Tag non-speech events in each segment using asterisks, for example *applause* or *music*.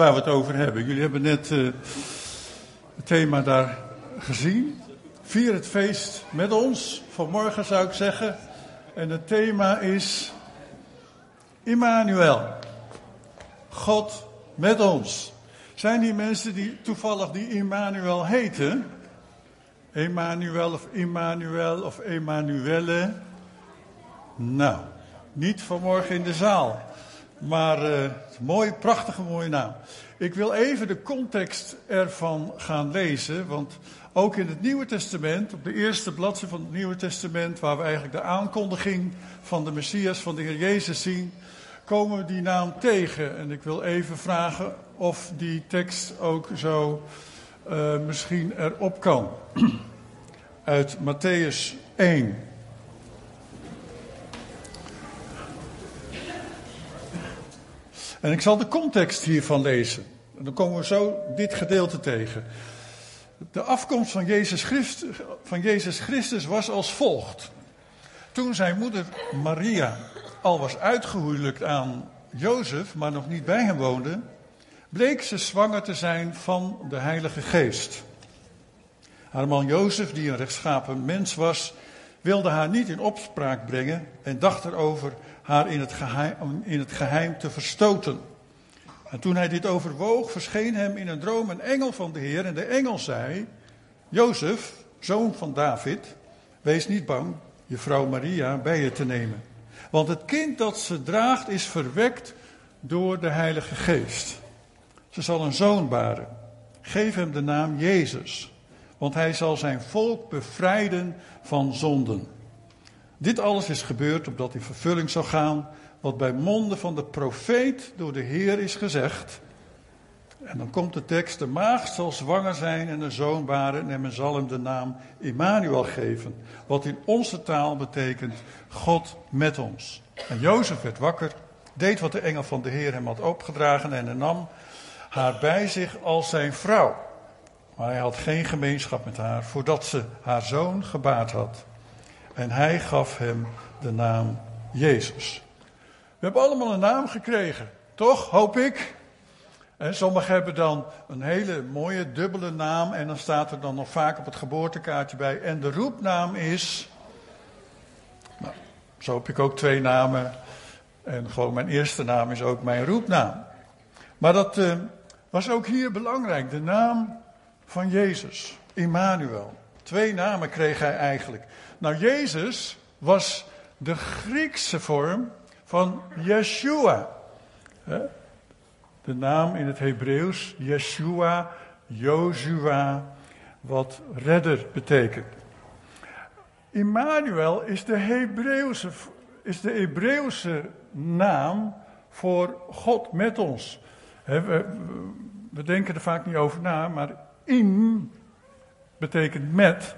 waar we het over hebben. Jullie hebben net uh, het thema daar gezien. Vier het feest met ons. Vanmorgen zou ik zeggen. En het thema is Immanuel. God met ons. Zijn die mensen die toevallig die Immanuel heten? Emmanuel of Immanuel of Emanuelle? Nou, niet vanmorgen in de zaal. Maar uh, mooi, prachtige mooie naam. Ik wil even de context ervan gaan lezen. Want ook in het Nieuwe Testament, op de eerste bladzijde van het Nieuwe Testament, waar we eigenlijk de aankondiging van de Messias, van de Heer Jezus zien, komen we die naam tegen. En ik wil even vragen of die tekst ook zo uh, misschien erop kan. *clears throat* Uit Matthäus 1. En ik zal de context hiervan lezen. En dan komen we zo dit gedeelte tegen. De afkomst van Jezus, Christus, van Jezus Christus was als volgt. Toen zijn moeder Maria al was uitgehuwelijkt aan Jozef, maar nog niet bij hem woonde, bleek ze zwanger te zijn van de Heilige Geest. Haar man Jozef, die een rechtschapen mens was, wilde haar niet in opspraak brengen en dacht erover haar in het, geheim, in het geheim te verstoten. En toen hij dit overwoog, verscheen hem in een droom een engel van de Heer. En de engel zei: Jozef, zoon van David, wees niet bang je vrouw Maria bij je te nemen. Want het kind dat ze draagt is verwekt door de Heilige Geest. Ze zal een zoon baren. Geef hem de naam Jezus, want hij zal zijn volk bevrijden van zonden. Dit alles is gebeurd opdat in vervulling zou gaan wat bij monden van de profeet door de Heer is gezegd. En dan komt de tekst, de maagd zal zwanger zijn en een zoon baren en men zal hem de naam Immanuel geven. Wat in onze taal betekent God met ons. En Jozef werd wakker, deed wat de engel van de Heer hem had opgedragen en nam haar bij zich als zijn vrouw. Maar hij had geen gemeenschap met haar voordat ze haar zoon gebaard had. En hij gaf hem de naam Jezus. We hebben allemaal een naam gekregen, toch? Hoop ik. En sommigen hebben dan een hele mooie dubbele naam en dan staat er dan nog vaak op het geboortekaartje bij. En de roepnaam is. Nou, zo heb ik ook twee namen. En gewoon mijn eerste naam is ook mijn roepnaam. Maar dat uh, was ook hier belangrijk, de naam van Jezus, Immanuel. Twee namen kreeg hij eigenlijk. Nou, Jezus was de Griekse vorm van Yeshua. De naam in het Hebreeuws, Yeshua, Jozua, wat redder betekent. Immanuel is de Hebreeuwse, is de Hebreeuwse naam voor God met ons. we, we denken er vaak niet over na, maar in betekent met.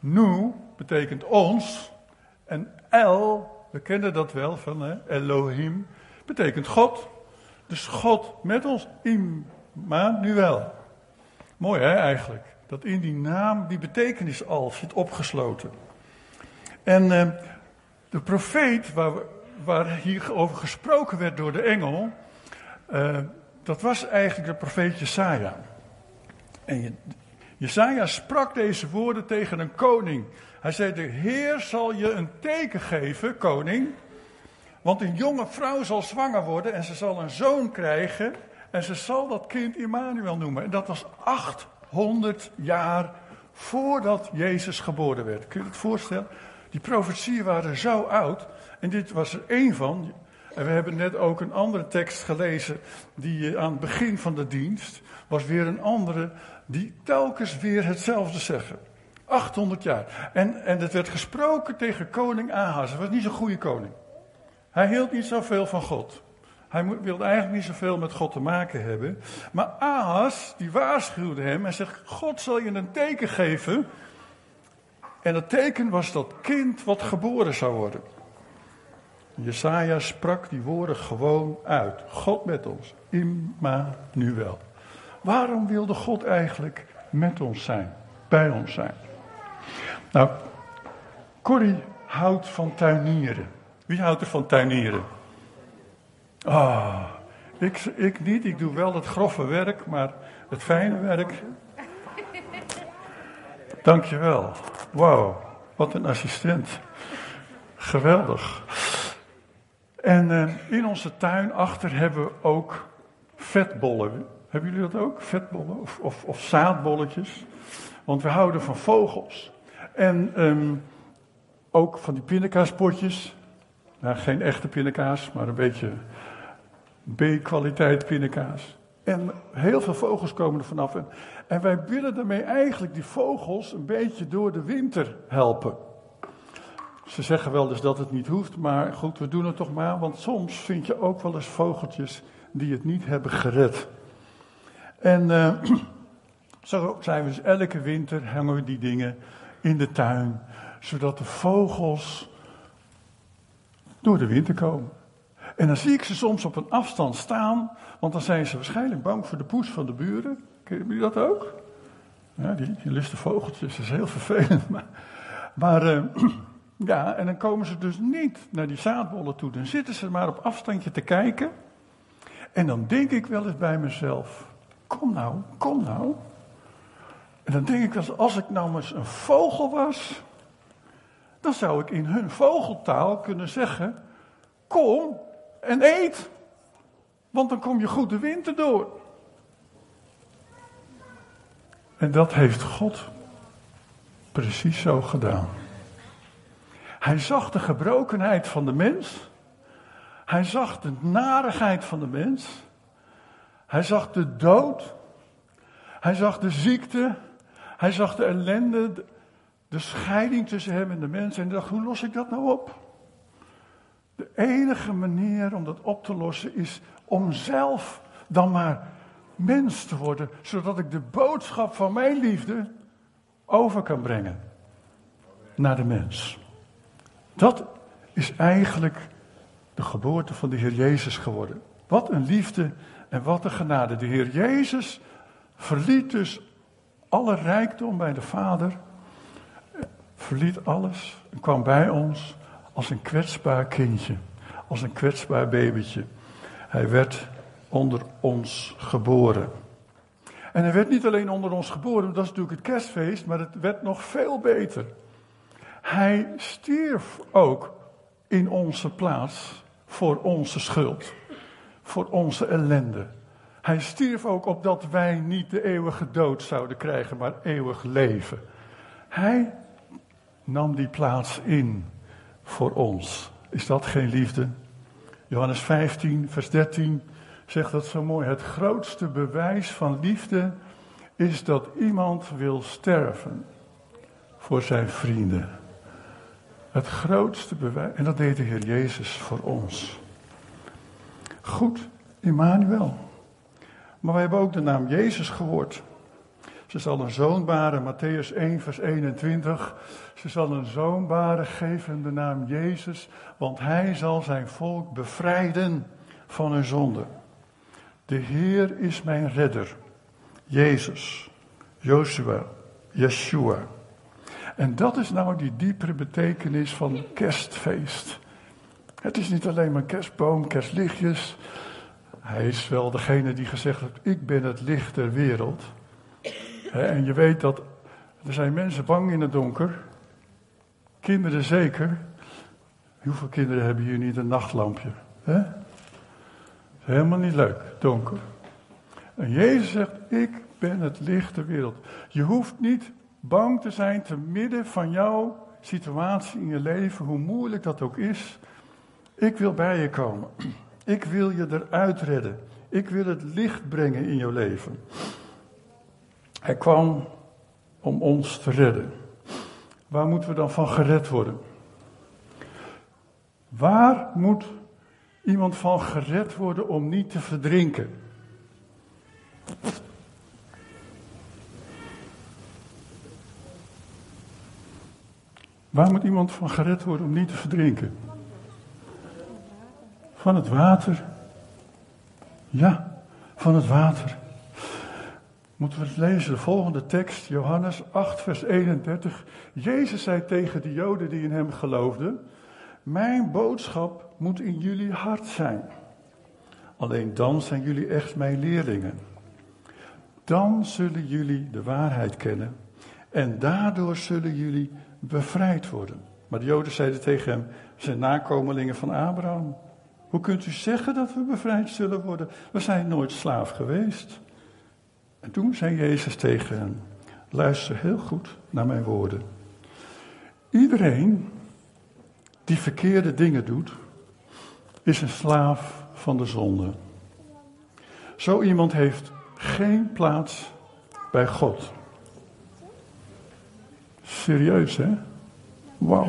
Nu betekent ons. En El, we kennen dat wel van hè, Elohim, betekent God. Dus God met ons, Immanuel. Mooi hè eigenlijk. Dat in die naam die betekenis al zit opgesloten. En eh, de profeet waar, waar hier over gesproken werd door de engel, uh, dat was eigenlijk de profeet Jesaja. En Jesaja sprak deze woorden tegen een koning. Hij zei, de Heer zal je een teken geven, koning. Want een jonge vrouw zal zwanger worden en ze zal een zoon krijgen. En ze zal dat kind Immanuel noemen. En dat was 800 jaar voordat Jezus geboren werd. Kun je het voorstellen? Die profetieën waren zo oud. En dit was er één van. En we hebben net ook een andere tekst gelezen. Die aan het begin van de dienst was weer een andere die telkens weer hetzelfde zeggen. 800 jaar. En, en het werd gesproken tegen koning Ahaz. Hij was niet zo'n goede koning. Hij hield niet zoveel van God. Hij wilde eigenlijk niet zoveel met God te maken hebben. Maar Ahaz, die waarschuwde hem en zegt: God zal je een teken geven. En het teken was dat kind wat geboren zou worden. Jesaja sprak die woorden gewoon uit. God met ons. Immanuel. Waarom wilde God eigenlijk met ons zijn, bij ons zijn? Nou, Corrie houdt van tuinieren. Wie houdt er van tuinieren? Ah, Ik, ik niet, ik doe wel het grove werk, maar het fijne werk. Dankjewel. Wauw, wat een assistent. Geweldig. En uh, in onze tuin achter hebben we ook vetbollen. Hebben jullie dat ook? Vetbollen of, of, of zaadbolletjes? Want we houden van vogels. En um, ook van die pindakaaspotjes. Nou, geen echte pindakaas, maar een beetje B-kwaliteit pindakaas. En heel veel vogels komen er vanaf. En wij willen daarmee eigenlijk die vogels een beetje door de winter helpen. Ze zeggen wel eens dat het niet hoeft, maar goed, we doen het toch maar. Want soms vind je ook wel eens vogeltjes die het niet hebben gered. En uh, *clears throat* zo zijn we dus elke winter hangen we die dingen in de tuin, zodat de vogels door de winter komen. En dan zie ik ze soms op een afstand staan, want dan zijn ze waarschijnlijk bang voor de poes van de buren. Kennen jullie dat ook? Ja, die, die liste vogeltjes, dat is heel vervelend. *laughs* Maar, uh, *clears throat* ja, en dan komen ze dus niet naar die zaadbollen toe. Dan zitten ze maar op afstandje te kijken. En dan denk ik wel eens bij mezelf: kom nou, kom nou. En dan denk ik wel eens: als ik nou eens een vogel was, dan zou ik in hun vogeltaal kunnen zeggen: kom en eet. Want dan kom je goed de winter door. En dat heeft God precies zo gedaan. Hij zag de gebrokenheid van de mens. Hij zag de narigheid van de mens. Hij zag de dood. Hij zag de ziekte. Hij zag de ellende, de scheiding tussen hem en de mens. En hij dacht, hoe los ik dat nou op? De enige manier om dat op te lossen is om zelf dan maar mens te worden, zodat ik de boodschap van mijn liefde over kan brengen naar de mens. Dat is eigenlijk de geboorte van de Heer Jezus geworden. Wat een liefde en wat een genade. De Heer Jezus verliet dus alle rijkdom bij de Vader, verliet alles en kwam bij ons als een kwetsbaar kindje, als een kwetsbaar babytje. Hij werd onder ons geboren. En hij werd niet alleen onder ons geboren, dat is natuurlijk het kerstfeest, maar het werd nog veel beter. Hij stierf ook in onze plaats voor onze schuld, voor onze ellende. Hij stierf ook opdat wij niet de eeuwige dood zouden krijgen, maar eeuwig leven. Hij nam die plaats in voor ons. Is dat geen liefde? Johannes 15, vers 13 zegt dat zo mooi. Het grootste bewijs van liefde is dat iemand wil sterven voor zijn vrienden. Het grootste bewijs. En dat deed de Heer Jezus voor ons. Goed, Immanuel. Maar wij hebben ook de naam Jezus gehoord. Ze zal een zoon baren, Matthäus 1, vers 21. Ze zal een zoon baren, geven de naam Jezus, want hij zal zijn volk bevrijden van hun zonde. De Heer is mijn redder. Jezus, Joshua, Yeshua. En dat is nou die diepere betekenis van kerstfeest. Het is niet alleen maar kerstboom, kerstlichtjes. Hij is wel degene die gezegd heeft: Ik ben het licht der wereld. En je weet dat er zijn mensen bang in het donker. Kinderen zeker. Hoeveel kinderen hebben hier niet een nachtlampje? He? Helemaal niet leuk, donker. En Jezus zegt: Ik ben het licht der wereld. Je hoeft niet bang te zijn te midden van jouw situatie in je leven, hoe moeilijk dat ook is. Ik wil bij je komen. Ik wil je eruit redden. Ik wil het licht brengen in jouw leven. Hij kwam om ons te redden. Waar moeten we dan van gered worden? Waar moet iemand van gered worden om niet te verdrinken? Waar moet iemand van gered worden om niet te verdrinken? Van het water. Ja, van het water. Moeten we het lezen, de volgende tekst, Johannes 8, vers 31. Jezus zei tegen de Joden die in hem geloofden: Mijn boodschap moet in jullie hart zijn. Alleen dan zijn jullie echt mijn leerlingen. Dan zullen jullie de waarheid kennen en daardoor zullen jullie bevrijd worden. Maar de Joden zeiden tegen hem: zijn nakomelingen van Abraham. Hoe kunt u zeggen dat we bevrijd zullen worden? We zijn nooit slaaf geweest. En toen zei Jezus tegen hen: Luister heel goed naar mijn woorden. Iedereen die verkeerde dingen doet, is een slaaf van de zonde. Zo iemand heeft geen plaats bij God. Serieus, hè? Wauw.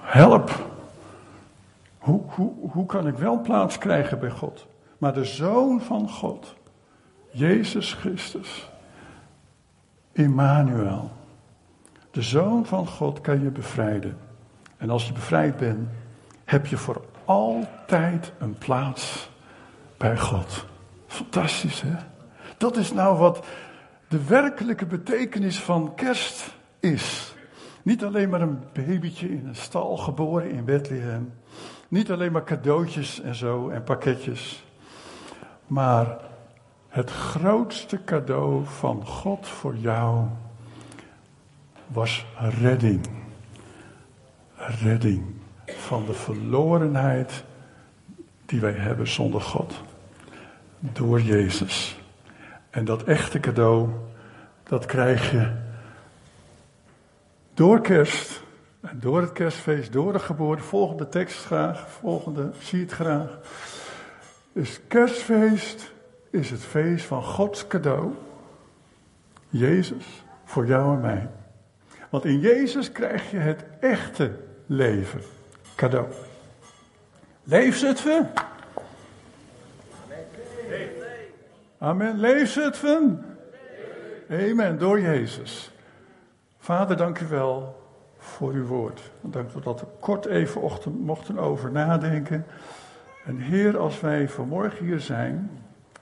Help. Hoe, hoe, hoe kan ik wel plaats krijgen bij God? Maar de Zoon van God, Jezus Christus, Immanuel, de Zoon van God kan je bevrijden. En als je bevrijd bent, heb je voor altijd een plaats bij God. Fantastisch, hè? Dat is nou wat de werkelijke betekenis van kerst is. Niet alleen maar een babytje in een stal geboren in Bethlehem. Niet alleen maar cadeautjes en zo en pakketjes. Maar het grootste cadeau van God voor jou was redding. Redding van de verlorenheid die wij hebben zonder God. Door Jezus. En dat echte cadeau, dat krijg je door kerst en door het kerstfeest, door de geboorte. Volgende tekst graag, volgende, zie het graag. Dus kerstfeest is het feest van Gods cadeau. Jezus, voor jou en mij. Want in Jezus krijg je het echte leven. Cadeau. Leef het we? Amen. Leef het we? Amen. Door Jezus. Vader, dank u wel voor uw woord. Dank u dat we kort even mochten over nadenken. En Heer, als wij vanmorgen hier zijn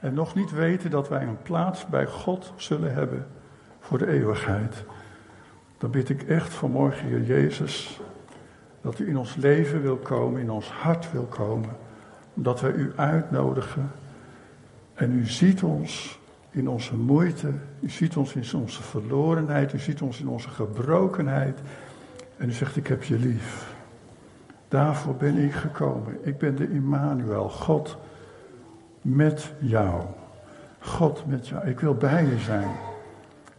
en nog niet weten dat wij een plaats bij God zullen hebben voor de eeuwigheid, dan bid ik echt vanmorgen, Heer Jezus, dat u in ons leven wil komen, in ons hart wil komen, dat wij u uitnodigen. En u ziet ons in onze moeite, u ziet ons in onze verlorenheid, u ziet ons in onze gebrokenheid. En u zegt, ik heb je lief. Daarvoor ben ik gekomen. Ik ben de Immanuel, God met jou. God met jou. Ik wil bij je zijn.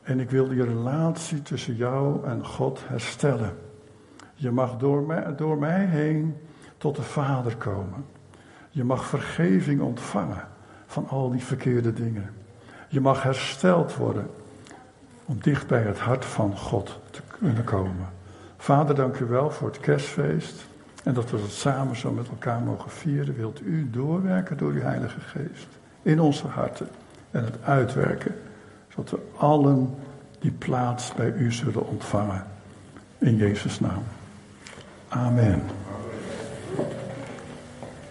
En ik wil die relatie tussen jou en God herstellen. Je mag door mij, door mij heen tot de Vader komen. Je mag vergeving ontvangen van al die verkeerde dingen. Je mag hersteld worden om dicht bij het hart van God te kunnen komen. Vader, dank u wel voor het kerstfeest en dat we dat samen zo met elkaar mogen vieren. Wilt u doorwerken door uw Heilige Geest in onze harten en het uitwerken, zodat we allen die plaats bij u zullen ontvangen. In Jezus' naam. Amen.